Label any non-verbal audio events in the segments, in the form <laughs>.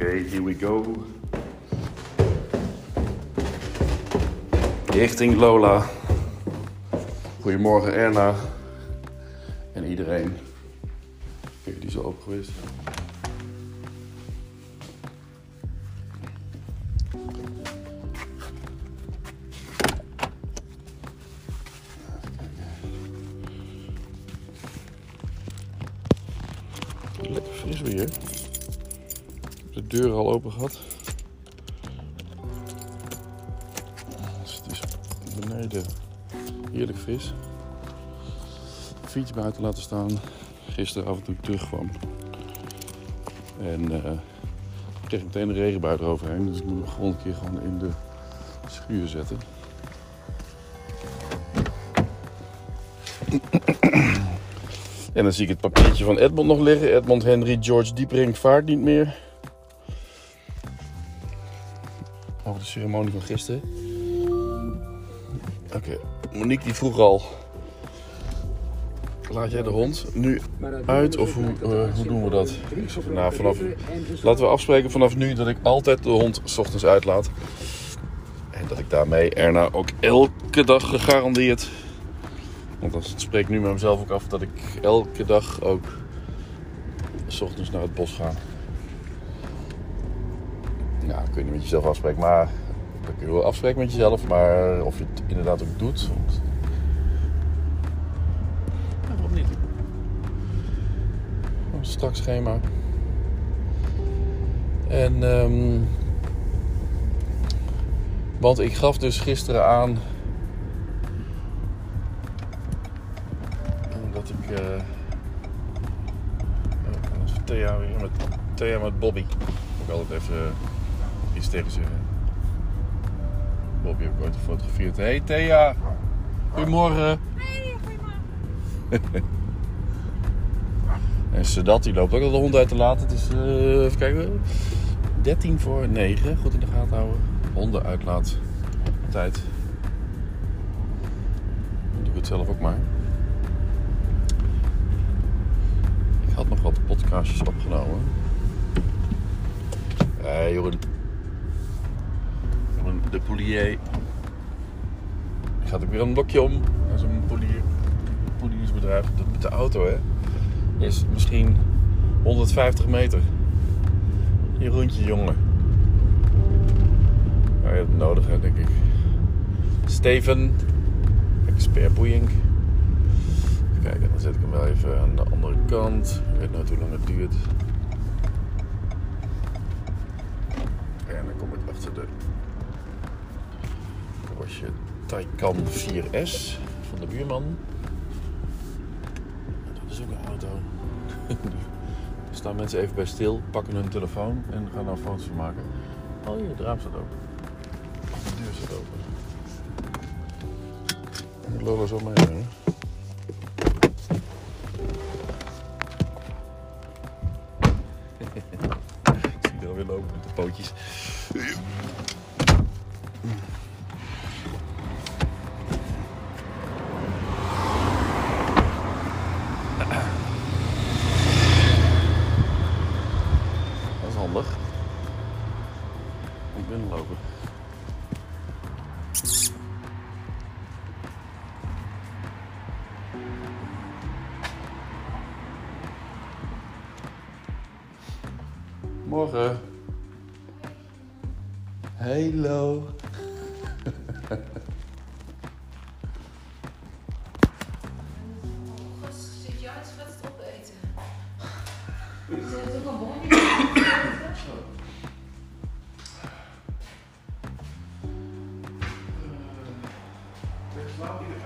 Oké, here we go. Richting Lola. Goedemorgen Erna. En iedereen. Kijk, die is al geweest. Deur al open gehad. Dus het is beneden heerlijk fris. Fiets buiten laten staan. Gisteravond toen ik terugkwam. En ik kreeg meteen een regenbui eroverheen. Dus ik moet hem gewoon een keer gewoon in de schuur zetten. En dan zie ik het papiertje van Edmond nog liggen. Edmond Henry George Diepering vaart niet meer. Ceremonie van gisteren. Oké, Monique die vroeg al. Laat jij de hond nu uit of hoe, eh, hoe doen we dat? Nou, vanaf, laten we afspreken vanaf nu dat ik altijd de hond s ochtends uitlaat. En dat ik daarmee Erna ook elke dag gegarandeerd want dat spreekt nu met mezelf ook af dat ik elke dag ook s ochtends naar het bos ga. Ja, kun je met jezelf afspreken, maar dat kun je wel afspreken met jezelf, maar of je het inderdaad ook doet. Want... Ja, waarom niet? Een strak schema. En ehm, want ik gaf dus gisteren aan dat ik eh uh, Thea weer met Thea met Bobby. Ik altijd even uh, iets tegen zeggen. Bobby heb ik ooit gefotografeerd. Hey Thea, goedemorgen. Hey, <laughs> goedemorgen. en Sedat die loopt ook al de hond uit te laten. Het is uh, even kijken. 13 voor 9. Goed in de gaten houden. Honden uitlaat. Tijd. Doe ik het zelf ook maar. Ik had nog wat podcastjes opgenomen. Eh. Jeroen de Poulier. Gaat ook weer een blokje om. Dat is een polier, poliersbedrijf. Met de auto, hè. Is misschien 150 meter. Jeroentje, jongen. Nou, je het nodig, hè, denk ik. Steven. Expert boeiing. Kijk, dan zet ik hem wel even aan de andere kant. Ik weet nooit hoe lang het duurt. En dan kom ik achter de Porsche Taycan 4S van de buurman. Dat is ook een auto. <laughs> Er staan mensen even bij stil, pakken hun telefoon en gaan daar foto's van maken. Oh, hier, het raam staat open. De deur staat open. En mee, hè?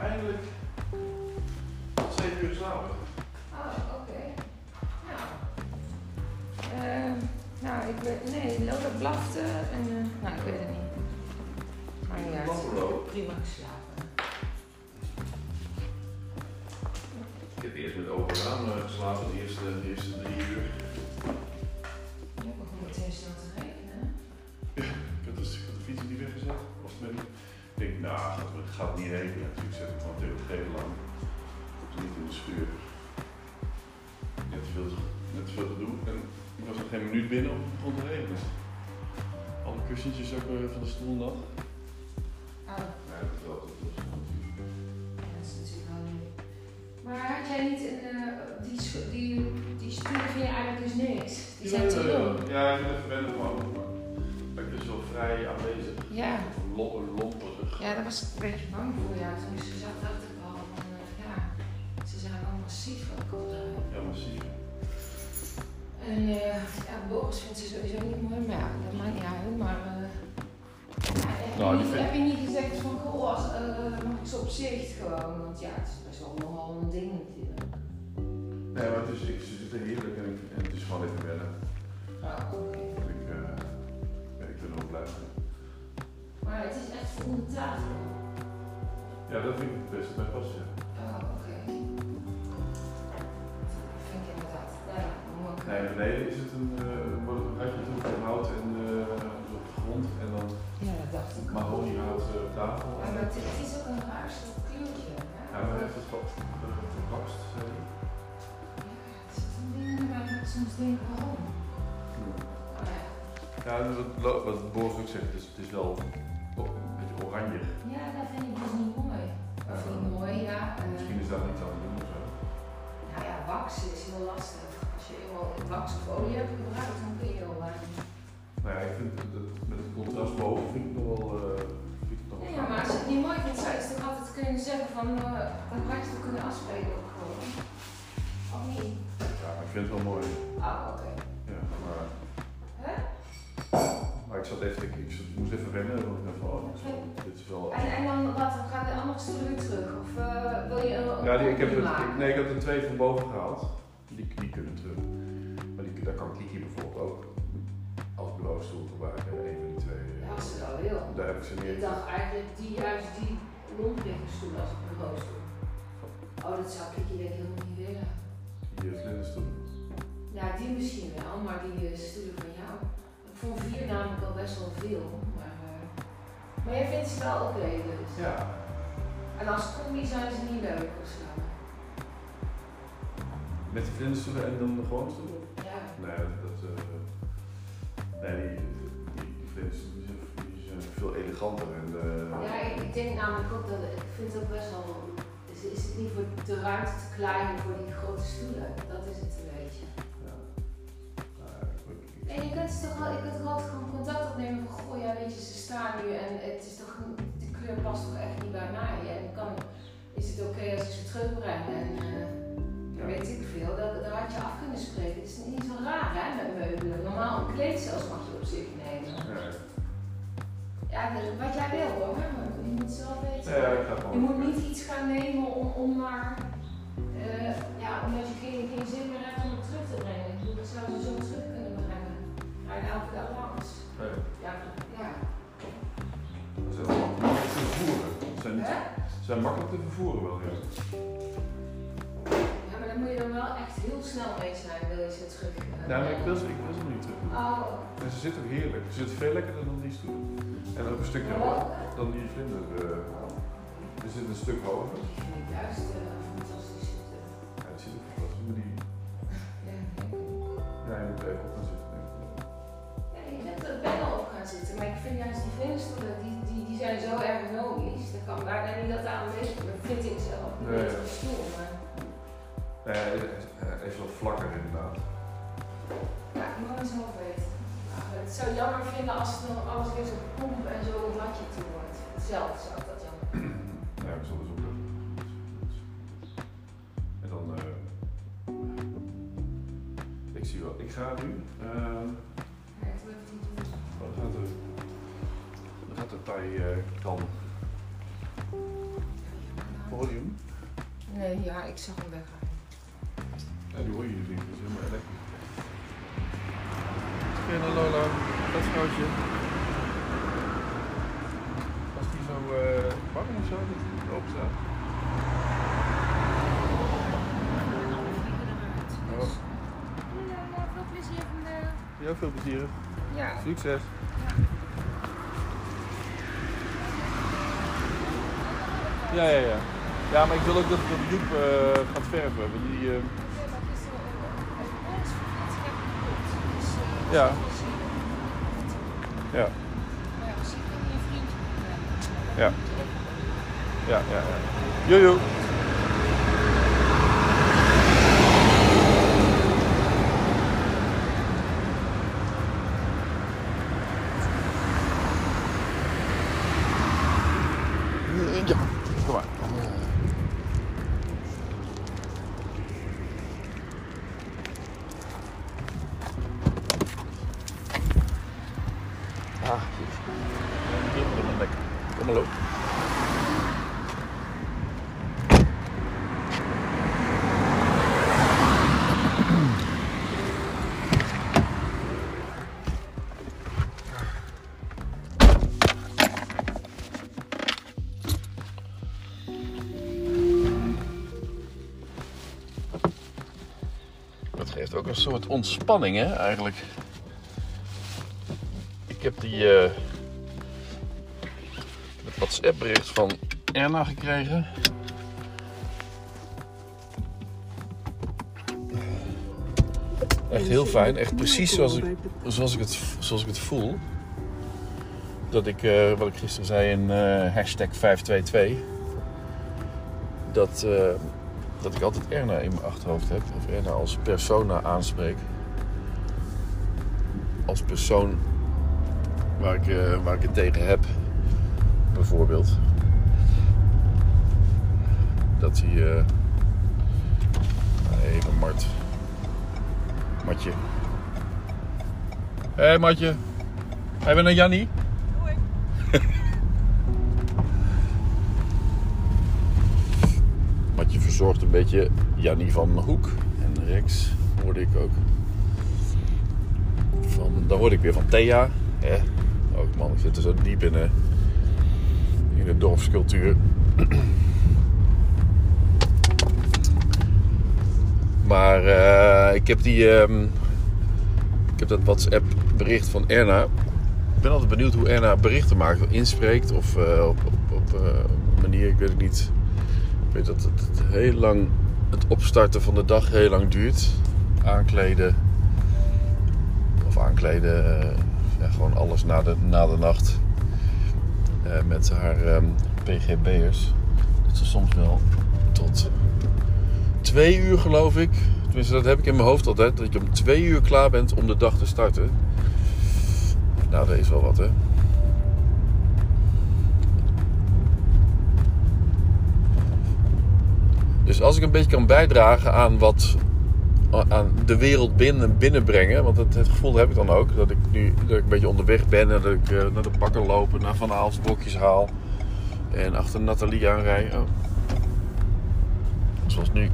Eindelijk 7 uur slapen. Oh, oké. Nou. Ehm, nou, ik weet... Nee, Lola blafte en... eh, nou, ik weet het niet. Maar. Buffalo. Prima geslapen. Ik heb eerst met open raam eh, geslapen, de eerste, de eerste drie uur. Ja, we begon meteen snel te regenen. Ik had, dus, ik had de fiets niet weggezet. Of met, ik denk, nou, het gaat niet regenen. Dus ik zet hem gewoon tegen de gevel aan. Niet in de schuur. Net te veel, net veel te doen. En Ik was nog geen minuut binnen of het begon te regenen. Alle kussentjes ook eh, van de stoel nat. Oh, Nee, dat wel. Dat was natuurlijk. dat is natuurlijk wel nu. Maar had jij niet een, eh, die, die, die stoelen vind je eigenlijk dus niks? Die zijn te ja, ja, ik ben wennen gewoon. Maar ik ben zo vrij aanwezig. Ja. Ja, daar was ik een beetje bang voor. Ja, toen ik ze zag, dacht ik al van, eh, ja, ze zijn wel massief ook al. Ja, massief. En eh, ja, Boris vindt ze sowieso niet mooi, maar ja, dat maakt niet uit. Maar eh, ja, heb, Nou, je niet, vind- heb je niet gezegd van, goh, als, mag ik ze op zicht gewoon? Want ja, het is best wel nogal een ding natuurlijk. Nee, maar het is, ik zit er heerlijk en, ik, en het is gewoon even wennen. Oh, oké. Ik, ja, ik ben er ook blij mee. Maar het is echt voor onder tafel. Ja, dat vind ik het beste bij passen. Ja. Oh, oké. Dat vind ik inderdaad. Nou ja, ik- Nee, beneden is het een, uh, wordt het een van hout en eh, op de grond en dan Ja, dat dacht ik. ook. mahoniehout eh, op tafel. Ja, maar het, het is ook een raar soort kleurtje. Hè? Ja, maar heeft het wat gepast, zei hij. Ja, het zitten dingen waar ik soms denk, waarom? Oh, ja. Ja, wat, wat Boris ook zegt, het is, het is wel een oranje. ja, dat vind ik dus niet mooi. Of niet mooi, ja. eh, Misschien is daar niets aan te doen of zo. Nou ja, waxen is heel lastig. Als je eenmaal wax of olie hebt gebruikt, dan kun je heel weinig. Nou ja, ik vind het, het- met het contrast boven vind ik het nog wel. eh, vind ik nog Ja, maar als je het niet mooi vindt, zou je toch altijd kunnen zeggen van, dan had je het kunnen afspreken ook gewoon. Of niet? Ja, maar ik vind het wel mooi. Oh, oké. Ja, maar ik zat even, ik, ik, zat- ik moest even rennen, want ik dacht van, oh, dit is wel, is En, en dan wat, gaan de andere stoelen weer terug? Of eh, wil je een, Ja, die, ik heb het, ik- nee, ik heb er twee van boven gehaald. Die, die kunnen terug. Maar die, daar kan Kiki bijvoorbeeld ook als bureaustoel gebruiken. Een van die twee. eh, Ja, als ze dat wil. Daar heb ik ze Ik neer. dacht eigenlijk die juist die rondliggingsstoel als een bureaustoel. Oh, dat zou ik denk ik helemaal niet willen. Die uh, vlinderstoel. Ja, die misschien wel, maar die eh, stoelen van jou. Ik vond vier namelijk al best wel veel. Maar, eh, maar jij vindt ze wel oké dus. Ja. En als combi zijn ze niet leuk of zo. Met die vlinderstoelen en dan de gewone stoelen? Ja. Nee, dat. dat eh, nee, die, die, die zijn, veel eleganter. En, eh, Ja, ik, denk namelijk ook dat ik vind het ook best wel. Is, is het niet voor de ruimte te klein voor die grote stoelen? Dat is het een beetje. En je kunt toch wel, je kunt toch altijd gewoon contact opnemen van goh, ja weet je, ze staan nu en het is toch, de kleur past toch echt niet bij mij. En kan, is het oké als ik ze terugbreng en Ja. weet ik veel, dat, daar had je af kunnen spreken. Het is niet zo raar hè, met meubelen. Normaal een kleed zelfs mag je op zich nemen. ja, Ja, wat jij wil hoor, je moet zelf weten. ja, ik Je moet niet iets gaan nemen om, om maar, eh, ja, omdat je geen, geen zin meer hebt om het terug te brengen. Ik bedoel, dat zou ze zo terug. Je elke dag langs. Nee, Ja, ja. dat wel makkelijk te vervoeren. Ze zijn, niet- zijn makkelijk te vervoeren wel, ja. Ja, maar dan moet je er wel echt heel snel mee zijn, wil je ze terug. eh, Ja, maar ik wil ze, ik wil ze niet terug. Oh, En ze zitten ook heerlijk. Ze zitten veel lekkerder dan die stoel. En ook een stukje hoger dan die vlinder. eh er zit een stuk hoger. Juist eh, fantastisch zitten. Ja, die zit ook fantastisch. Maar die, Ja, ja, je moet even op bijna op gaan zitten, maar ik vind juist die vlinderstoelen, die, die, die zijn zo ergonomisch. Dat kan bijna niet dat aan bezig vind ik zelf. Ik Nee, ja. het stoel, maar Nee, hij is- wat vlakker inderdaad. ja, ik moet het zelf weten. Maar het zou jammer vinden als het dan alles weer zo pomp en zo een ratje toe wordt. Zelf zou ik dat jammer vinden. Ja, we zullen eens opletten. En dan, eh ik zie wel. Ik ga nu, eh de Thai eh kan podium. Nee, ja, ik zag hem weggaan. Ja, die hoor je niet, dat is helemaal elektrisch. Spinner Lola, dat vrouwtje. Was die zo eh bang of zo dat hij open staat? Oh. Ja, veel plezier vandaag. Ja, veel plezier. Ja. Succes. Ja, ja, ja. Ja, maar ik wil ook dat, dat Joep eh, gaat verven. want Die. Dus Ja. Ja. Ja. Ja. Ja, ja, ja. Jojo. Ja, soort ontspanning, hè, eigenlijk. Ik heb die eh, het WhatsApp bericht van Erna gekregen. Echt heel fijn, echt precies zoals ik, zoals ik, het, zoals ik het voel. Dat ik, eh, wat ik gisteren zei in eh, hashtag 522, dat, dat ik altijd Erna in mijn achterhoofd heb. Of Erna als persona aanspreek. Als persoon waar ik, eh, waar ik het tegen heb, bijvoorbeeld. Dat hij. eh even Mart. Matje. Hé hey, Matje. Hij bent naar Jannie? Matje <laughs> verzorgt een beetje Jannie van Hoek. En Rex hoorde ik ook. Van, dan hoorde ik weer van Thea. Hè? Ook man, ik zit er zo diep in, eh, in de dorpscultuur. <clears throat> Maar eh, ik heb die. ehm, ik heb dat WhatsApp bericht van Erna. Ik ben altijd benieuwd hoe Erna berichten maakt. Inspreekt of eh, op, op, op eh, manier, ik weet het niet. Weet dat het, het heel lang. Het opstarten van de dag heel lang duurt. Aankleden. Of aankleden. eh, ja, gewoon alles na de, na de nacht. Eh, met haar ehm, PGB'ers. Dat ze soms wel tot twee uur geloof ik. Tenminste, dat heb ik in mijn hoofd altijd. Dat je om twee uur klaar bent om de dag te starten. Nou, dat is wel wat, hè. Dus als ik een beetje kan bijdragen aan wat aan de wereld binnen, binnenbrengen, want het, gevoel heb ik dan ook dat ik nu dat ik een beetje onderweg ben en dat ik eh, naar de bakker loop, naar Van Aals haal en achter Nathalie aanrij. Oh. Zoals nu.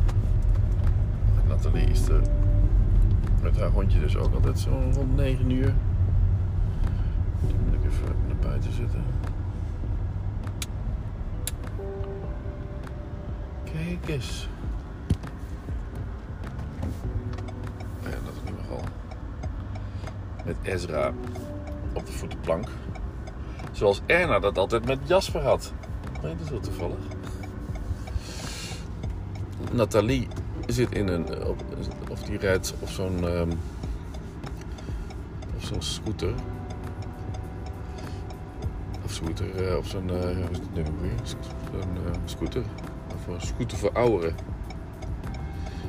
Nathalie is er met haar hondje dus ook altijd zo rond 9 uur. Dan moet ik even naar buiten zitten. Kijk eens. Ja, dat is nu nogal. Met Ezra op de voetenplank. Zoals Erna dat altijd met Jasper had. Nee, dat is wel toevallig. Nathalie zit in een. Of die rijdt op zo'n. ehm, op zo'n scooter. Of scooter. eh, op zo'n. ja, hoe is het nu weer? Zo'n eh, scooter. Of een scooter voor ouderen.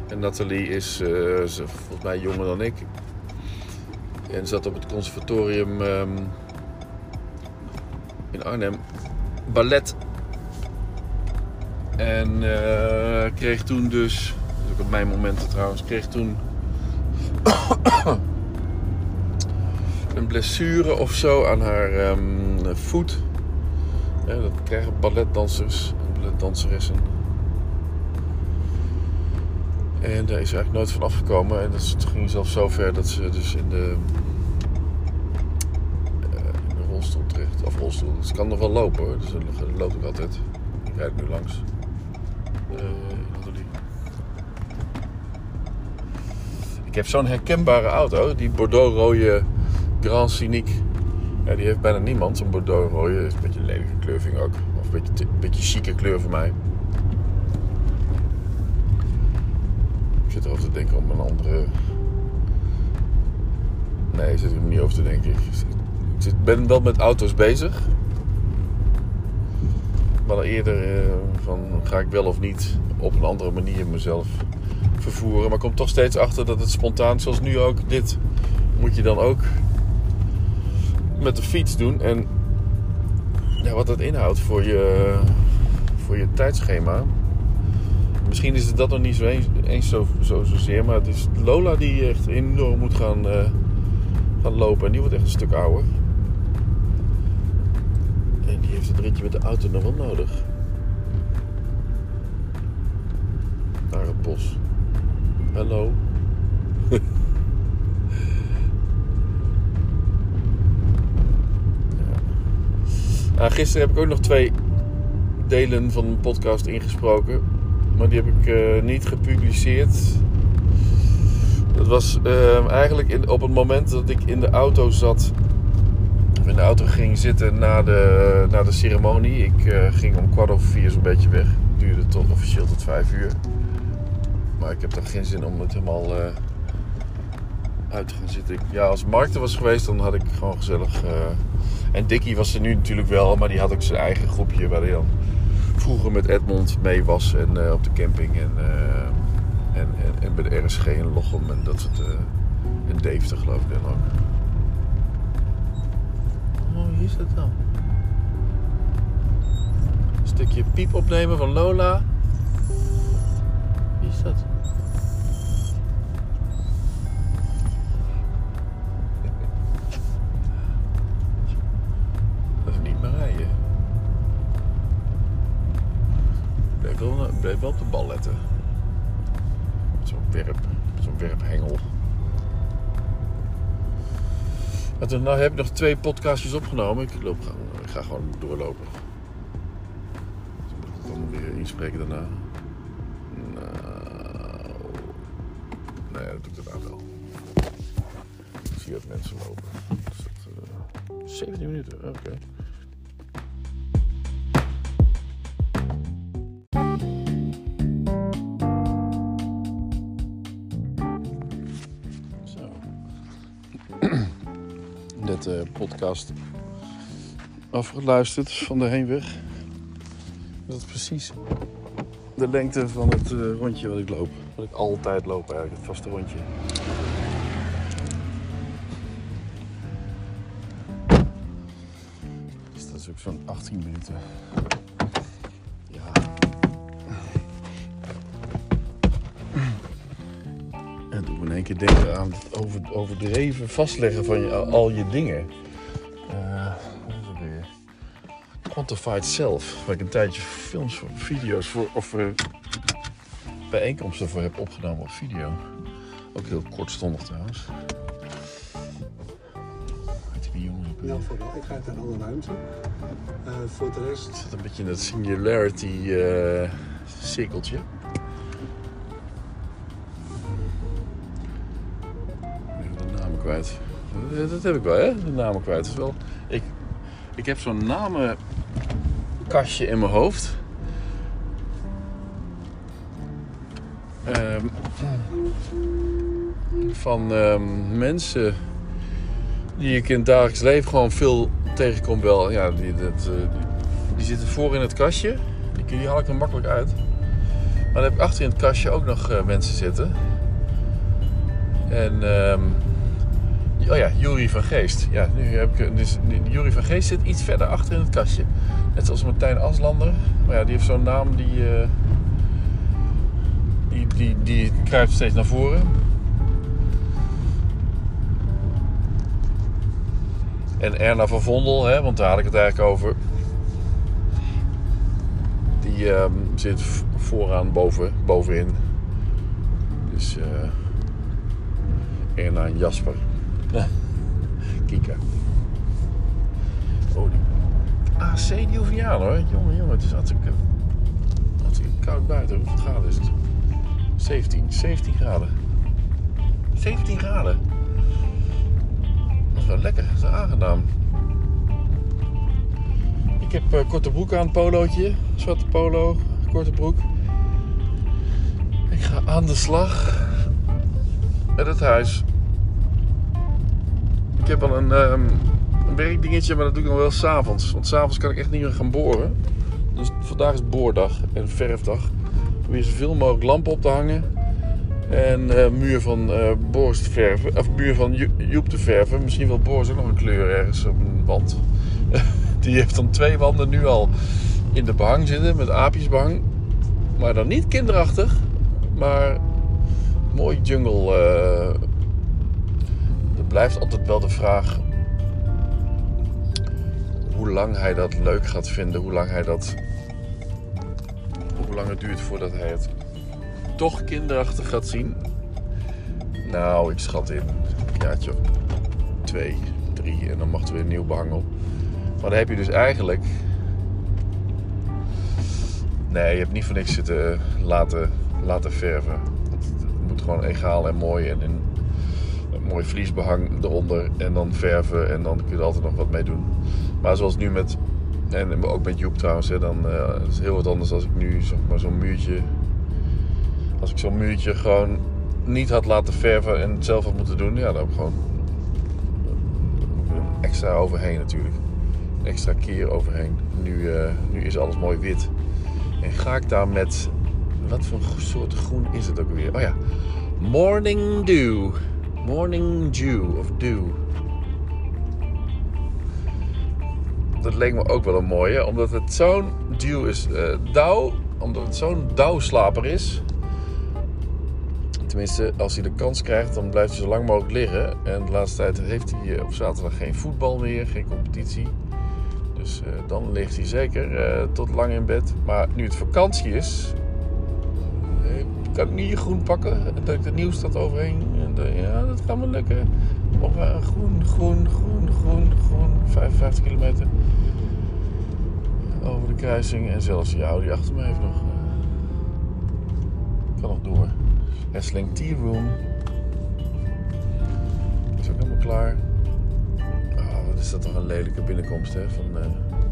En Nathalie is eh, volgens mij jonger dan ik. En zat op het conservatorium ehm, in Arnhem. Ballet en eh, kreeg toen dus, is ook op mijn momenten trouwens, kreeg toen <coughs> een blessure of zo aan haar ehm, voet. Dat krijgen balletdansers en. En daar is eigenlijk nooit van afgekomen. En dat ging zelfs zo ver dat ze dus in de, eh, in de rolstoel terecht. Of rolstoel. Ze kan nog wel lopen hoor. Dus loop ik altijd. Ik rijd nu langs. Nathalie. Ik heb zo'n herkenbare auto. Die Bordeaux-rode Grand Scenic. Ja, die heeft bijna niemand. Zo'n Bordeaux-rode. Een beetje lelijke ik ook. Of een beetje, een beetje chique kleur voor mij. Ik zit erover te denken om een andere Nee, zit er niet over te denken. Ik zit- ben wel met auto's bezig. Maar eerder eh, van ga ik wel of niet op een andere manier mezelf vervoeren. Maar kom toch steeds achter dat het spontaan, zoals nu ook, dit moet je dan ook met de fiets doen. En ja, wat dat inhoudt voor je, voor je tijdschema. Misschien is het dat nog niet zo eens, zo, zo, zozeer. Maar het is Lola die echt enorm moet gaan, eh, gaan lopen. En die wordt echt een stuk ouder. En die heeft het ritje met de auto nog wel nodig. Naar het bos. Hallo. <laughs> Nou, gisteren heb ik ook nog twee delen van een podcast ingesproken. Maar die heb ik eh, niet gepubliceerd. Dat was eh, eigenlijk in, op het moment dat ik in de auto zat. Of in de auto ging zitten na de, na de ceremonie. Ik eh, ging om kwart over vier zo'n beetje weg. Het duurde tot officieel tot vijf uur. Maar ik heb dan geen zin om het helemaal eh, uit te gaan zitten. Ja, als Mark er was geweest, dan had ik gewoon gezellig. en Dickie was er nu natuurlijk wel, maar die had ook zijn eigen groepje waar hij dan vroeger met Edmond mee was en eh, op de camping en, eh, en, en, en bij de RSG in Lochem en dat soort. eh en Deventer geloof ik dan ook. Oh, is dat dan? Een stukje piep opnemen van Lola. Wie is dat? Nou heb ik nog twee podcastjes opgenomen. Ik, loop, ik ga gewoon doorlopen. Dus moet ik allemaal weer inspreken daarna. Nou... Nee, dat doe ik daarna wel. Ik zie dat mensen lopen. Dus dat, eh, 17 minuten, oké. Podcast afgeluisterd van de heenweg. Dat is precies de lengte van het eh, rondje wat ik loop. Wat ik altijd loop eigenlijk, het vaste rondje. Dus dat is ook zo'n 18 minuten. Ja. En doe in één keer denken aan het over, overdreven vastleggen van al je dingen. Quantified Self. Waar ik een tijdje films, voor, video's voor, of eh, bijeenkomsten voor heb opgenomen op video. Ook heel kortstondig trouwens. Weet je die jongen ook weer? Ja, vooral. Ik ga uit een andere ruimte. Eh, voor de rest, Het zit een beetje in dat singularity eh, cirkeltje. Ik ben de namen kwijt. Dat, dat heb ik wel, hè? De namen kwijt. Wel... ik, ik heb zo'n namenkastje in mijn hoofd. Ehm, van ehm, mensen die ik in het dagelijks leven gewoon veel tegenkom wel. Ja, die, eh, die, die zitten voor in het kastje. Die, die haal ik er makkelijk uit. Maar dan heb ik achter in het kastje ook nog eh, mensen zitten. En, ehm oh ja, Jury van Geest. Ja, nu heb ik, dus, Jury van Geest zit iets verder achter in het kastje. Net zoals Martijn Aslander. Maar ja, die heeft zo'n naam die, eh, die, die, die kruipt steeds naar voren. En Erna van Vondel, hè, want daar had ik het eigenlijk over. Die ehm, zit vooraan boven, bovenin. Dus eh Erna en Jasper. <laughs> Kieka. Oh, die AC die hoor. Jongen, jongen, het is hartstikke, hartstikke koud buiten. Hoeveel graden is het? 17, 17 graden. 17 graden. Dat is wel lekker, dat is aangenaam. Ik heb eh, korte broek aan, polootje. Zwarte polo, korte broek. Ik ga aan de slag met het huis. Ik heb al een, ehm, een werkdingetje, maar dat doe ik nog wel s'avonds. Want s'avonds kan ik echt niet meer gaan boren. Dus vandaag is boordag en verfdag. Ik probeer zoveel mogelijk lampen op te hangen. En eh, muur van eh Boris te verven. Of muur van Jo- Joep te verven. Misschien wil Boris ook nog een kleur ergens op een wand. <laughs> Die heeft dan twee wanden nu al in de behang zitten. Met aapjesbehang. Maar dan niet kinderachtig. Maar mooi jungle. eh. Blijft altijd wel de vraag hoe lang hij dat leuk gaat vinden. Hoe lang hij dat. Hoe lang het duurt voordat hij het toch kinderachtig gaat zien. Nou, ik schat in een jaartje twee, drie en dan mag er weer een nieuw behang op. Maar dan heb je dus eigenlijk. Nee, je hebt niet voor niks zitten laten, laten verven. Het, moet gewoon egaal en mooi en mooi vliesbehang eronder en dan verven en dan kun je er altijd nog wat mee doen. Maar zoals nu met, en ook met Joep trouwens, hè, dan eh, het is heel wat anders als ik nu zeg maar zo'n muurtje als ik zo'n muurtje gewoon niet had laten verven en het zelf had moeten doen, ja, dan heb ik gewoon extra overheen natuurlijk. Een extra keer overheen. Nu, eh, nu is alles mooi wit. En ga ik daar met, wat voor soort groen is het ook weer? Oh ja, Morning Dew. Morning Dew of Dew. Dat leek me ook wel een mooie, omdat het zo'n dew is. eh dauw, omdat het zo'n dauwslaper is. Tenminste, als hij de kans krijgt, dan blijft hij zo lang mogelijk liggen. En de laatste tijd heeft hij eh, op zaterdag geen voetbal meer, geen competitie. Dus eh, dan ligt hij zeker tot lang in bed. Maar nu het vakantie is, kan ik niet groen pakken. Dat ik de nieuwstad overheen. Ja, dat gaat me lukken. Of eh, groen, groen, groen, groen, groen. 55 kilometer over de kruising. En zelfs die die achter me heeft nog. eh, kan nog door. Hessling Tea Room. Is ook helemaal klaar. Ah, wat is dat toch een lelijke binnenkomst hè, van eh,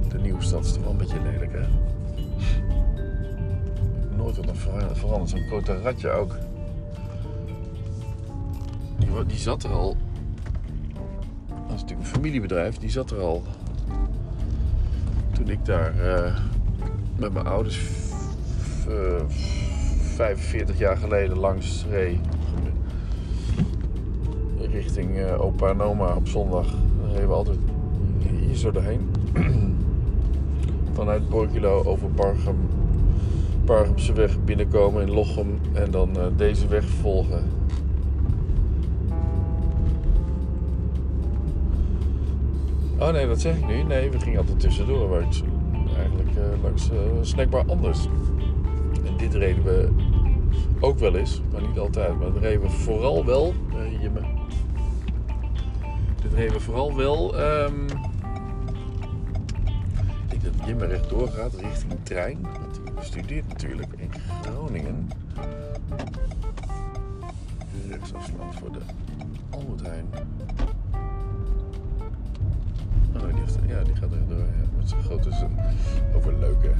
de nieuwe stad. Is toch wel een beetje lelijk hè? Nooit wat nog vera- veranderd. Zo'n Cotaratje ook. Die, zat er al. Dat is natuurlijk een familiebedrijf. Die zat er al. Toen ik daar eh, met mijn ouders f- f- eh, 45 jaar geleden langs reed. Richting eh, opa oma op zondag. Dan reden we altijd hier zo doorheen. <clears throat> Vanuit Borkilo over Bargem. Bargemse weg binnenkomen in Lochem. En dan eh, deze weg volgen. Oh nee, dat zeg ik nu. Nee, we gingen altijd tussendoor. Waar eigenlijk eh, langs snackbar anders. En dit reden we ook wel eens, maar niet altijd. Maar dat reden we vooral wel. eh Jimme. Dit reden we vooral wel. ehm, ik denk dat Jimme rechtdoor gaat richting de trein. Want die studeert natuurlijk in Groningen. Rechtsafslag voor de Albert. Ja, die gaat rechtdoor. Ja, met zijn grote. Over leuke.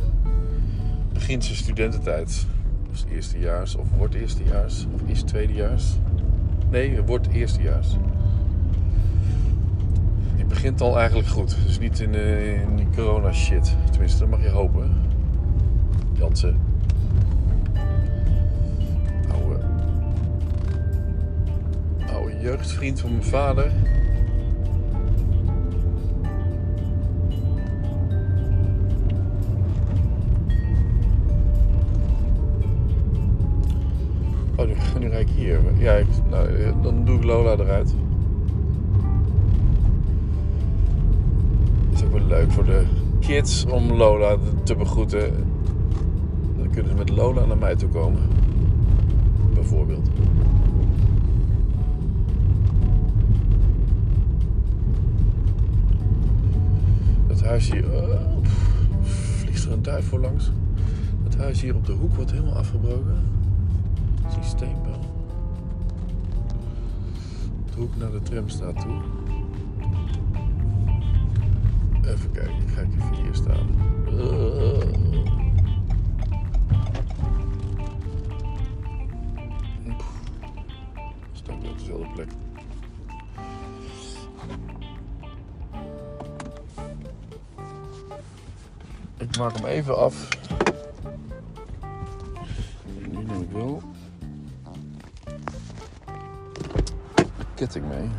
Begint zijn studententijd. Of eerstejaars, of wordt eerstejaars, of is tweedejaars. Nee, wordt eerstejaars. Die begint al eigenlijk goed. Dus niet in, eh, in die corona shit. Tenminste, dat mag je hopen. Jansen. Oude, oude jeugdvriend van mijn vader. Oh, nu, ik hier. Ja, nou, eh, dan doe ik Lola eruit. is ook wel leuk voor de kids om Lola te begroeten. Dan kunnen ze met Lola naar mij toe komen. Bijvoorbeeld. Het huis hier... pff, vliegt er een duif voor langs. Het huis hier op de hoek wordt helemaal afgebroken. Hoek naar de tramstraat toe. Even kijken, ik ga even hier staan. Sta ik op dezelfde plek. Ik maak hem even af. Ketting mee.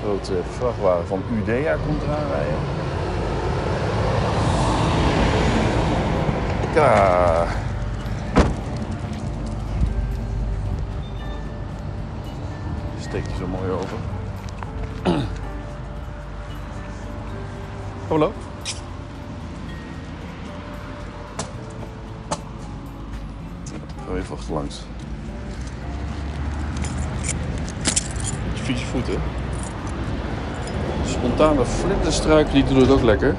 grote vrachtwagen van Udea komt eraan rijden. Ja. Steekt hij zo mooi over. Ga even achterlangs. Je vieze voeten. Spontane vlinderstruik, die doet het ook lekker.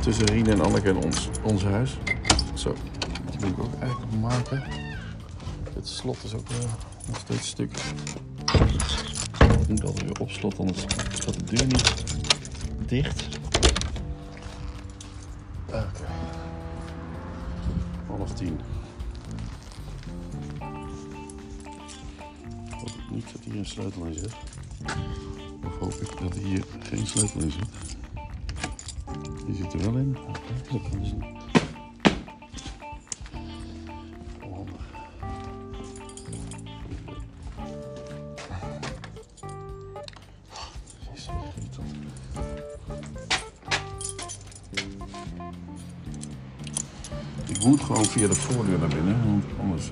Tussen Rien en Anneke en ons, ons huis. Zo, die moet ik ook eigenlijk maken. Het slot is ook uh, nog steeds stuk. Ik moet altijd weer op slot, anders gaat de deur niet dicht. Oké. Half tien. Hoop ik niet dat hier een sleutel in zit. Of hoop ik dat hier geen sleutel in zit. Die zit er wel in. Oké, moet gewoon via de voordeur naar binnen, want anders.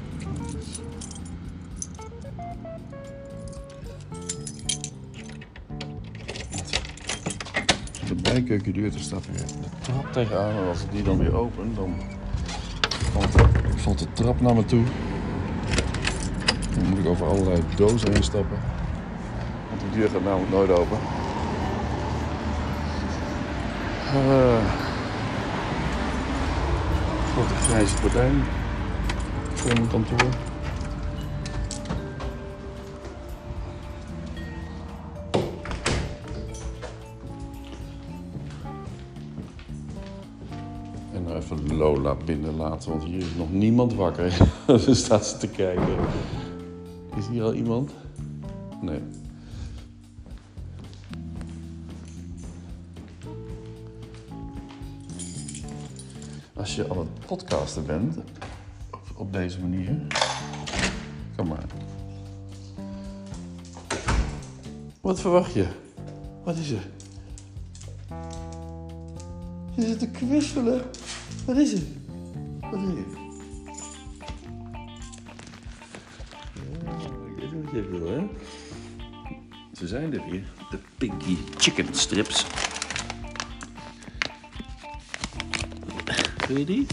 De bijkeukendeur te staat weer trap tegenaan. En als ik die dan weer open, dan valt de, de trap naar me toe. Dan moet ik over allerlei dozen heen stappen. Want die deur gaat namelijk nooit open. Grote grijze gordijn voor mijn kantoor. En nou even Lola binnen laten, want hier is nog niemand wakker. Ze <laughs> staat ze te kijken. Is hier al iemand? Podcasten bent, op, op deze manier, kom maar. Wat verwacht je? Wat is er? Je zit te kwispelen. Wat is het? Wat wat je wil? Ze zijn er weer. De Pinky Chicken Strips. Wil je die?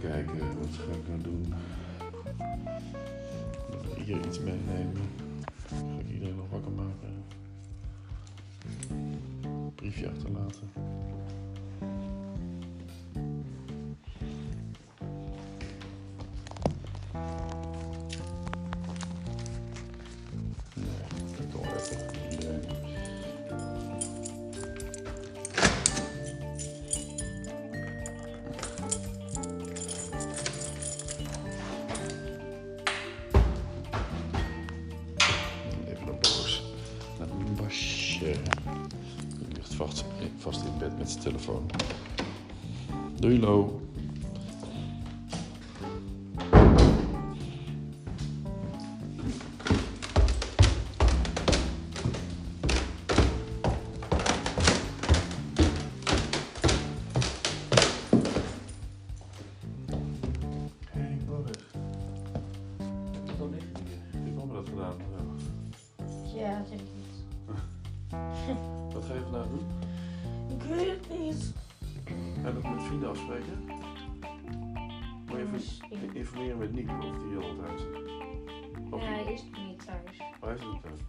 Kijken, wat ga ik nou doen? Ik hier iets meenemen. Ga ik iedereen nog wakker maken? Briefje achterlaten. Hello. low. Afspreken? Moet je even informeren met Nico of die al thuis is. Of Ja, hij is nog niet thuis. Oh, hij is niet thuis.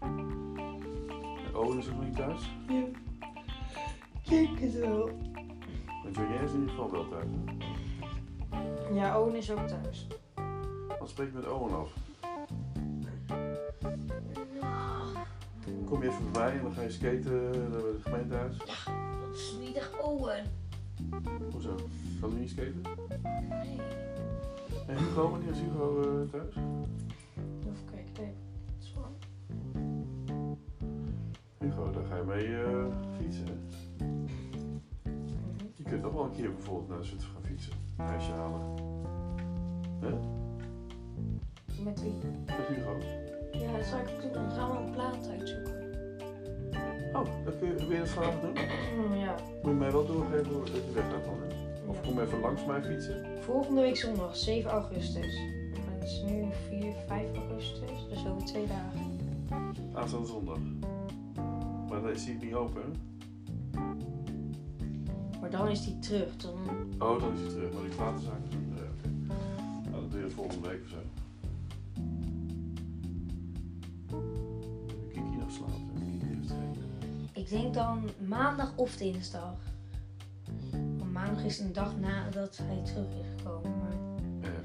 Owen is ook nog niet thuis. Ja. Kijk het wel. En Joanne is in ieder geval wel thuis. hè? Ja, Owen is ook thuis. Wat spreek je met Owen af? Kom je even bij en dan ga je skaten naar het gemeentehuis? Dat is niet echt Owen. Hoezo? Kan hij niet skaten? Nee. En Hugo, wanneer is Hugo eh, thuis? Even kijken. Nee. Dat is wel- Hugo, daar ga je mee eh, fietsen. Je kunt nog wel een keer bijvoorbeeld naar Zutphen gaan fietsen. Een ijsje halen. Hè? Met wie? Met Hugo. Ja, dat zou ik ook doen. Dan gaan we een plaat uitzoeken. Oh, dan kun je, wil je dat vanavond doen? Mm, ja. Moet je mij wel doorgeven hoe- dat je weg gaat dan? Of ja. kom even langs mij fietsen. Volgende week zondag, 7 augustus. Het is nu 4, 5 augustus. Dus over twee dagen. Aanstaande zondag. Maar dan is hij niet open, hè? Maar dan is die terug. Dan... Oh, dan is hij terug. Maar die platenzaak is. Nou, dat doe je volgende week of zo. Ik denk dan maandag of dinsdag. Want maandag is een dag nadat hij terug is gekomen. Maar Ja.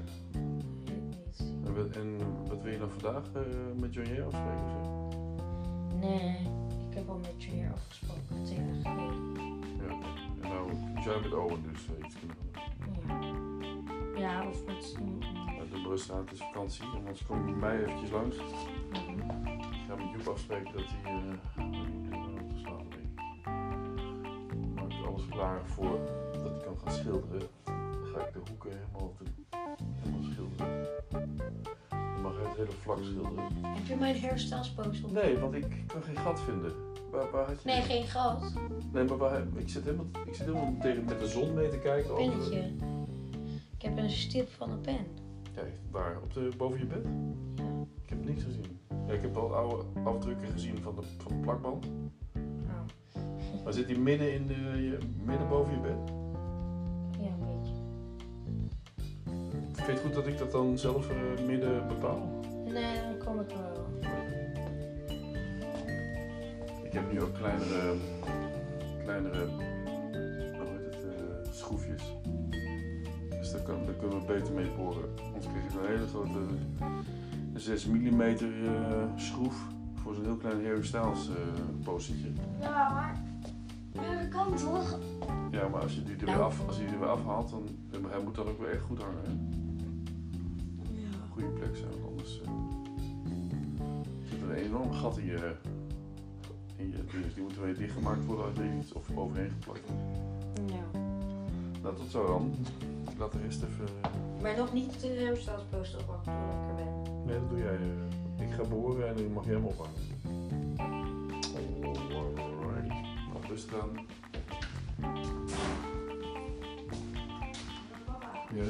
ik weet het niet. En wat- wil je dan vandaag eh, met Johnny afspreken of zo? Nee, ik heb al met je hier afgesproken. Twee dagen geleden. Ja. En nou, jij met Owen dus eh, iets kunnen doen. Ja. ja, of met... de Brusstraat is vakantie. En anders kom je bij mij eventjes langs. Ik ga met Joep afspreken dat hij eh uh, klaar voor dat hij kan gaan schilderen. Dan ga ik de hoeken helemaal, te, helemaal schilderen. Dan mag hij het hele vlak schilderen. Heb je mijn hairstylespost op? Nee, want ik kan geen gat vinden. Waar, waar had je Nee, die? geen gat. Nee, maar waar, ik zit helemaal, ik zit helemaal tegen, met de zon mee te kijken. Pennetje. Ik heb een stip van een pen. Kijk, waar? Op de, boven je bed? Ja. Ik heb niks gezien. Ja, ik heb wel oude afdrukken gezien van de, van de plakband. Maar zit die midden, in de, je, midden boven je bed? Ja, een beetje. Vind je het goed dat ik dat dan zelf eh, midden bepaal? Nee, dan kom ik wel. Ik heb nu ook kleinere, kleinere hoe heet het, eh, schroefjes. Dus daar, kan, daar kunnen we beter mee boren. Anders krijg je een hele grote 6 mm schroef voor zo'n heel klein Harry Styles eh postertje. Ja, maar... Ja, dat kan toch? Ja, maar als je die er weer, Nou. af, als je die er weer afhaalt, dan dan- hij moet dan ook weer echt goed hangen. Hè? Ja. Goede plek zijn, want anders eh, zit er een enorm gat in je, in je dus die moet weer dichtgemaakt worden als er iets of overheen geplakt. Ja. Nou, tot zo dan. Ik laat de rest even. eh, Maar nog niet de hairstylespost opwachten tot ik er ben. Nee, dat doe jij. eh. Ik ga behoren en dan mag jij hem ophangen. Alright. Nou, rustig aan. Ja,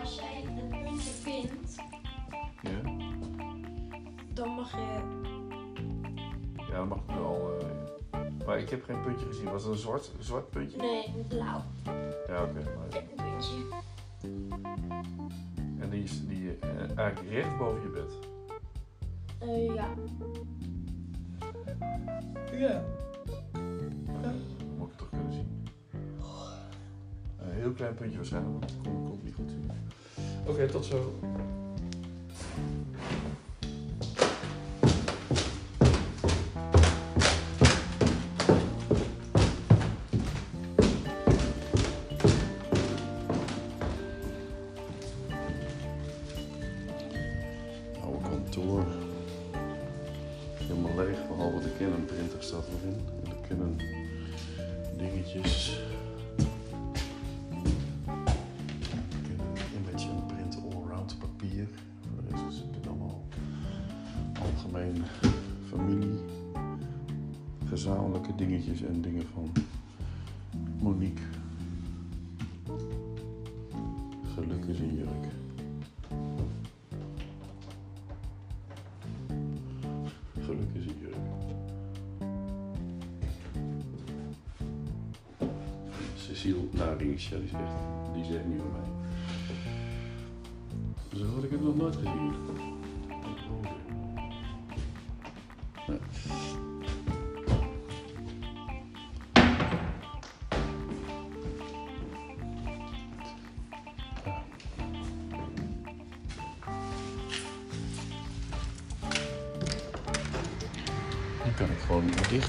Als jij een puntje vindt, ja. dan mag je... Ja, dat mag ik wel. eh. Maar ik heb geen puntje gezien. Was het een zwart, zwart puntje? Nee, blauw. Ja, oké. maar- Een puntje. En die is die, eh, eigenlijk recht boven je bed. Eh, ja. Ja. Heel klein puntje waarschijnlijk, want dat komt, niet goed zien. Oké, tot zo. Oude kantoor. Helemaal leeg, behalve de Canon printer staat er nog in. En de Canon dingetjes. Algemeen familie. Gezamenlijke dingetjes en dingen van Monique. Geluk is een jurk. Geluk is een jurk. Cecile Naringsja, die echt, die echt nieuw bij mij. Zo had ik het nog nooit gezien.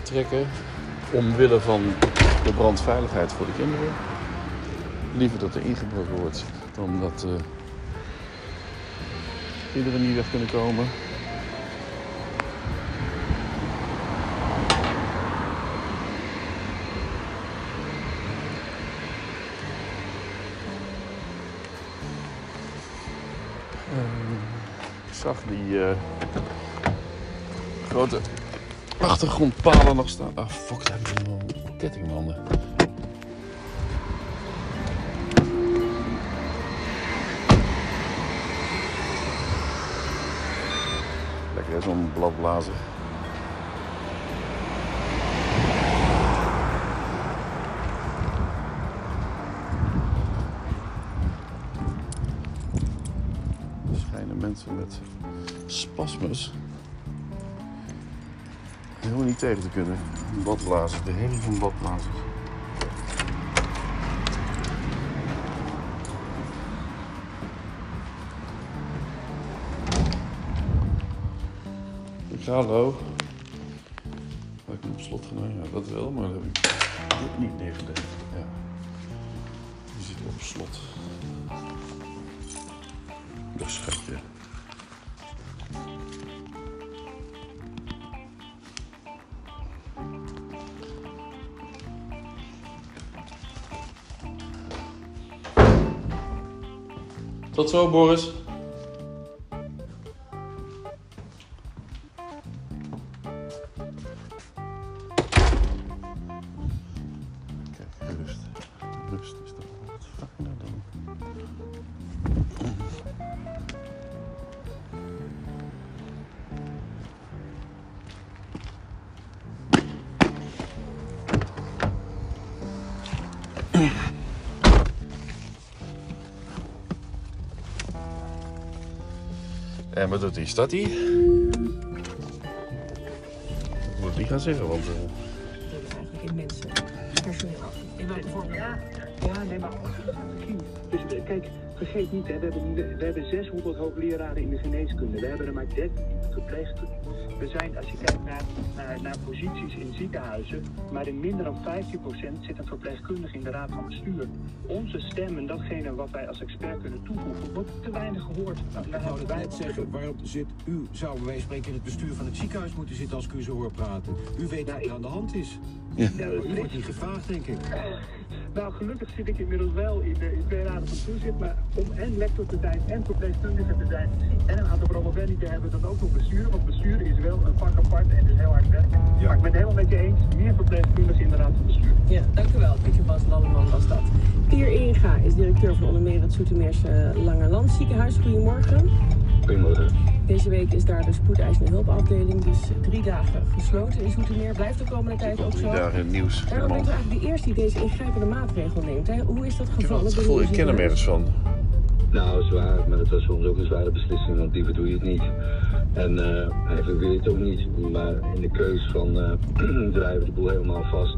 Trekken. Omwille van de brandveiligheid voor de kinderen. Liever dat er ingebroken wordt dan dat uh, kinderen niet weg kunnen komen. ik zag die uh, grote achtergrondpalen nog staan. Ah, fuck, daar hebben we nog kettingmanden. Lekker zo'n bladblazer. Niet tegen te kunnen. Badblazen, de hele van badblazen. Ik ga hallo. Had ik hem op slot gedaan? Ja, dat wel, maar dat heb ik dit niet neergelegd. Ja. Die zit op slot. Dat schatje. Tot zo, Boris. Kijk, rust. Rust is toch wat fijner dan. En wat doet die? Staat die? Ik moet die gaan zeggen, want... Uh... Dat is eigenlijk in mensen. Personeel. In welke vorm? Ja, ja nee, maar... Dus eh, kijk, vergeet niet, hè, we, hebben, we hebben 600 hoogleraren in de geneeskunde. We hebben er maar 13 verpleegkundigen. We zijn, als je kijkt naar, naar, naar, posities in ziekenhuizen, maar in minder dan 15% zit een verpleegkundige in de raad van bestuur. Onze stem en datgene wat wij als expert kunnen toevoegen, wordt te weinig gehoord. Nou, het net zeggen, waarom zit u, zou wij spreken in het bestuur van het ziekenhuis moeten zitten als ik u zo hoor praten? U weet wat er aan de hand is. Ja. U wordt niet gevraagd, denk ik. Nou, gelukkig zit ik inmiddels wel in, de, in twee raden van toezicht, maar om en lector te zijn en verpleegkundige te zijn en een aantal promovendi te hebben, dan ook nog besturen, want besturen is wel een vak apart en is heel hard werk. Ja. Maar ik ben het helemaal met je eens, meer verpleegkundigen in de raad van bestuur. Ja, dank u wel. Pietje Bas Lalleman was dat. Pier Inga is directeur van onder meer het Zoetermeerse Langerland ziekenhuis. Goedemorgen. Goedemorgen. Deze week is daar de spoedeisende hulpafdeling dus drie dagen gesloten in Zoetermeer. Blijft de komende tijd ook Drie zo. dagen in het nieuws. Daarom bent u eigenlijk de eerste die deze ingrijpende maatregel neemt. Hè? Hoe is dat Ik gevallen? het bij gevoel, ik ken hem ergens van. Nou, zwaar, maar het was soms ook een zware beslissing, want liever doe je het niet. En eh, eigenlijk wil je het ook niet, maar in de keus van eh <clears throat> drijven we de boel helemaal vast.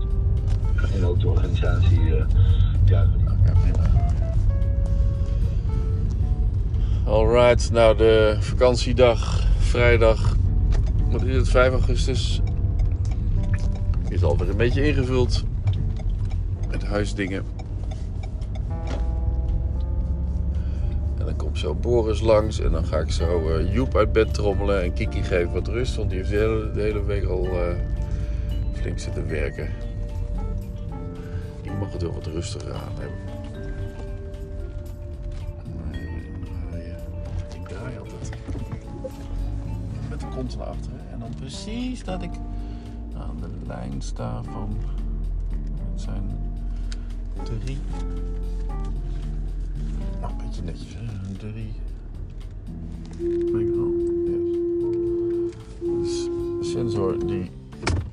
En ook de organisatie, eh prima. Alright, nou de vakantiedag, vrijdag, wat is het, 5 augustus, is alweer een beetje ingevuld met huisdingen. En dan komt zo Boris langs en dan ga ik zo eh, Joep uit bed trommelen en Kiki geven wat rust, want die heeft de hele, de hele week al eh, flink zitten werken. Mag het wel wat rustiger aan hebben. Ik draai altijd met de kont naar. En dan precies dat ik aan de lijn sta van... Zijn drie... Nou, een beetje netjes hè. Drie... Yes. Dus sensor die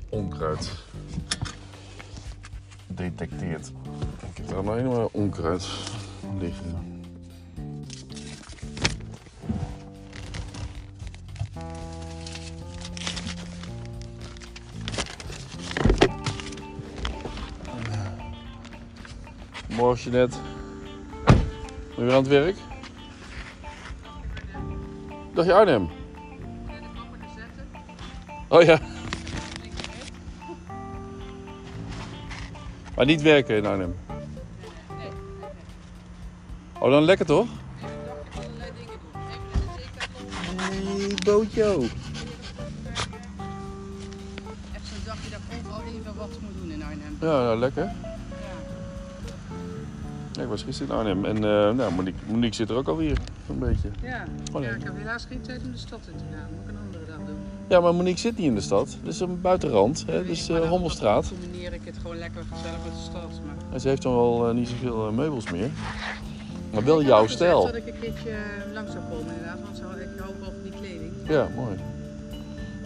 onkruid detecteert. Ik heb er alleen maar onkruid liggen. Morgen net. Ben je weer aan het werk? Dag je Arnhem? Oh ja. Maar niet werken in Arnhem. Oh, dan lekker toch? Hey, Bootjo. Echt zo'n dagje dat ik overal even wat moet doen in Arnhem. Ja, nou, lekker. Ja, ik was gisteren in Arnhem en eh, nou, Monique, Monique zit er ook alweer. Een beetje. Ja. Oh, ja, nee. ik heb helaas geen tijd om de stad in te gaan. Ja, maar Monique zit niet in de stad. Is een buitenrand. Hè? Dus Maar eh dan Hommelstraat. combineer ik het gewoon lekker gezellig met de stad. Maar... En ze heeft dan wel eh, niet zoveel eh, meubels meer. Maar wel Ik jouw stijl. dat ik een keertje langs zou komen inderdaad, want zo, ik hou wel van die kleding. Ja, mooi.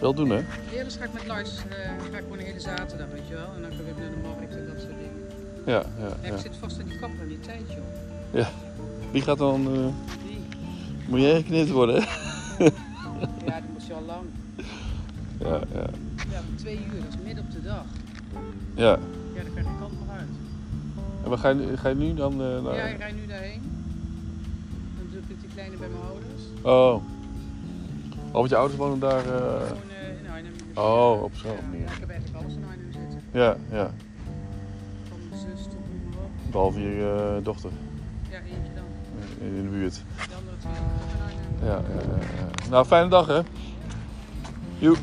Wel doen, hè? Eerder ga ik met Lars, ga ik gewoon een hele zaterdag, weet je wel. En dan ga ik weer naar de markt en dat soort dingen. Ja, ja, Ja, ik zit vast in die kapper in die tijd, joh. ja. Wie gaat dan... eh, Die, Moet jij geknipt worden, hè? ja, je al lang. Ja, ja. Ja, twee uur, dat is midden op de dag. Ja. Ja, daar kan je geen kant meer uit. En waar ga je, ga je nu dan... eh, naar... Ja, ik rijd nu daarheen. Dan doe ik met die kleine bij mijn ouders. Oh. Oh, want je ouders wonen daar... eh, Gewoon eh, in Arnhem. Oh, op zo'n manier. ja, ik heb eigenlijk alles in Arnhem zitten. Ja, ja. Van mijn zus tot noem maar op. Behalve je dochter Ja, eentje dan. in, in de buurt. Andere twee ook in Arnhem. Ja, ja, ja, ja. Nou, fijne dag, hè? Joep.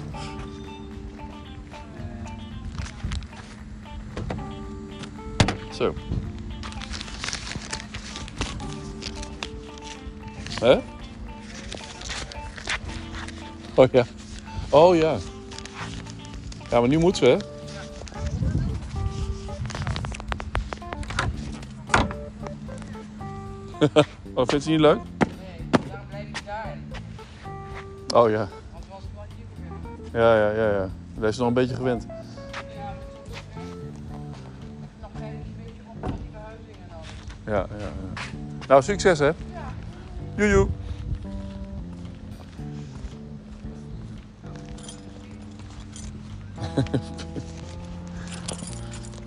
Zo. Hè? Oh ja. Oh ja. Ja, maar nu moeten we, <laughs> oh, vindt ze niet leuk? Nee, daarom blijf ik daar. Oh ja. Ja, ja, ja, ja. Daar is nog een beetje gewend. Ja, nog een beetje op die alles. Ja, ja, ja. Nou, succes hè. Joejoe. <laughs>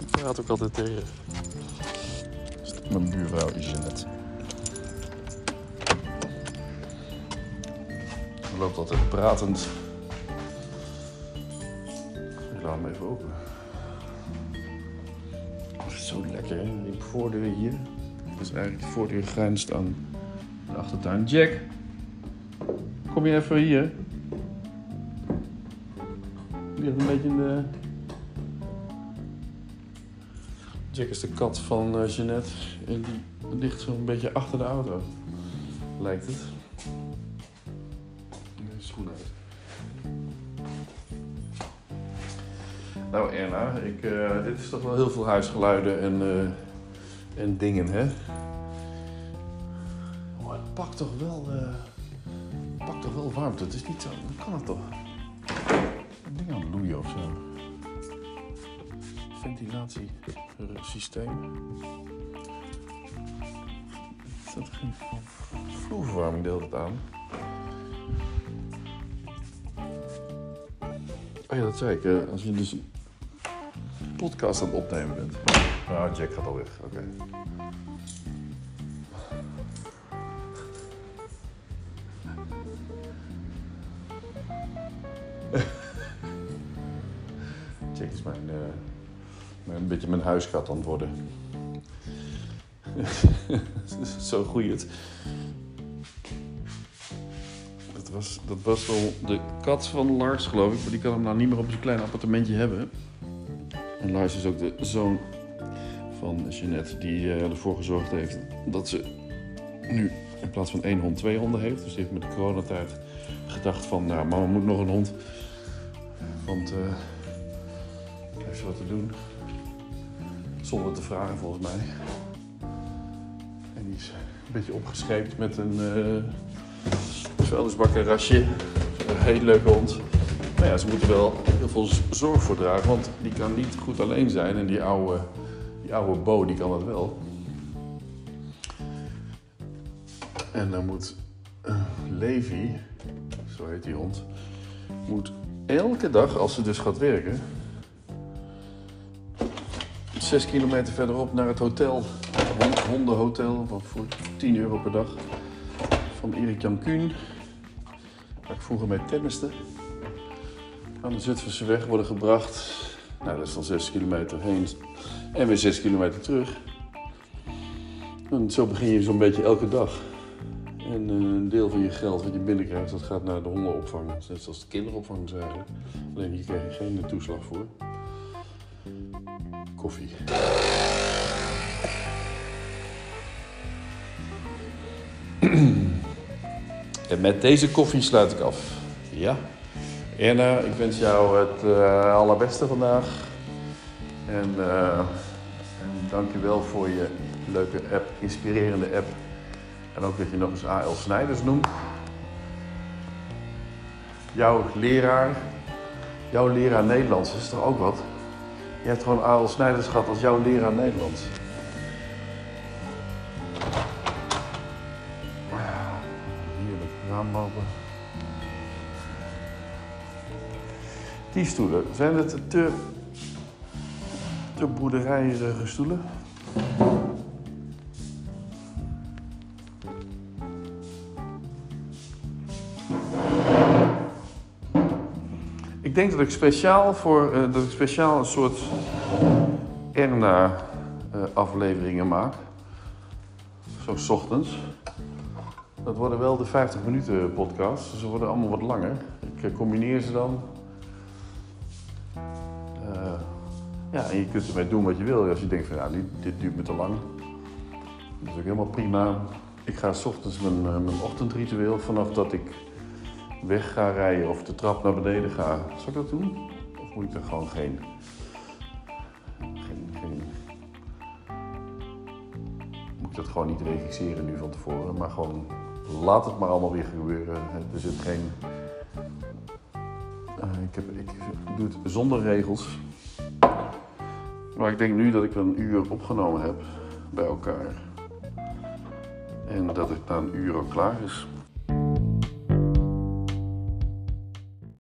Ik praat ook altijd tegen. Mijn buurvrouw is Jeannette. Ze loopt altijd pratend. Open. Zo lekker, hè? Die voordeur hier. Dat is eigenlijk de voordeur grenst aan de achtertuin. Jack, kom je even hier? Die een beetje in de... Jack is de kat van eh, Jeannette. En die ligt zo'n beetje achter de auto. Lijkt het. De schoen uit. Nou Erna, ik, eh, dit is toch wel heel veel huisgeluiden en, eh, en dingen, hè? Oh, het pakt toch wel, het pakt toch wel warmte. Het is niet zo, kan het toch? Een ding aan het loeien of zo. Ventilatiesysteem. Is dat geen vloerverwarming deelt het aan? Oh ja, dat zei ik. als je dus podcast aan het opnemen bent. Ah, Jack gaat al weg. Oké. <laughs> Jack is mijn, mijn- een beetje mijn huiskat aan het worden. <laughs> Zo groeit het. Dat was, dat was wel de kat van Lars, geloof ik. Maar die kan hem nou niet meer op zijn klein appartementje hebben. En Lars is ook de zoon van Jeannette, die eh, ervoor gezorgd heeft dat ze nu in plaats van één hond twee honden heeft. Dus die heeft met de coronatijd gedacht van, nou, mama moet nog een hond. Want eh heeft ze wat te doen. Zonder te vragen, volgens mij. En die is een beetje opgescheept met een uh, vuilnisbakkerasje. Een hele leuke hond. Maar ja, ze moeten wel heel veel zorg voor dragen, want die kan niet goed alleen zijn. En die oude, die oude Bo, die kan dat wel. En dan moet eh, Levi, zo heet die hond, moet elke dag, als ze dus gaat werken, zes kilometer verderop naar het hotel, hond- hondenhotel, voor 10 euro per dag, van Erik Jan Kuhn, waar ik vroeger mee tenniste, aan de Zutphense weg worden gebracht Nou, dat is dan 6 kilometer heen en weer 6 kilometer terug. En zo begin je zo'n beetje elke dag. En eh, een deel van je geld wat je binnenkrijgt, dat gaat naar de hondenopvang. Net zoals de kinderopvang is eigenlijk. Alleen hier krijg je geen toeslag voor. Koffie. <clears throat> En met deze koffie sluit ik af. Ja. Erna, ik wens jou het eh, allerbeste vandaag. En, eh en dank je wel voor je leuke app, inspirerende app. En ook dat je nog eens A.L. Snijders noemt. Jouw leraar, jouw leraar Nederlands is toch ook wat? Je hebt gewoon A.L. Snijders gehad als jouw leraar Nederlands. Heerlijk, raam open. Die stoelen, zijn het te, te boerderijige stoelen? Ik denk dat ik speciaal voor eh, dat ik speciaal een soort Erna afleveringen maak. Zo ochtends. Dat worden wel de 50 minuten podcasts. dus Ze worden allemaal wat langer. Ik eh, combineer ze dan. En je kunt ermee doen wat je wil. Als je denkt van ja, dit, duurt me te lang. Dat is ook helemaal prima. Ik ga 's ochtends mijn, eh, mijn ochtendritueel vanaf dat ik weg ga rijden of de trap naar beneden ga. Zal ik dat doen? Of moet ik er gewoon geen. geen, geen moet ik dat gewoon niet regisseren nu van tevoren, maar gewoon laat het maar allemaal weer gebeuren. Er zit geen. Eh, ik, heb, ik doe het zonder regels. Maar ik denk nu dat ik een uur opgenomen heb bij elkaar. En dat het na een uur al klaar is.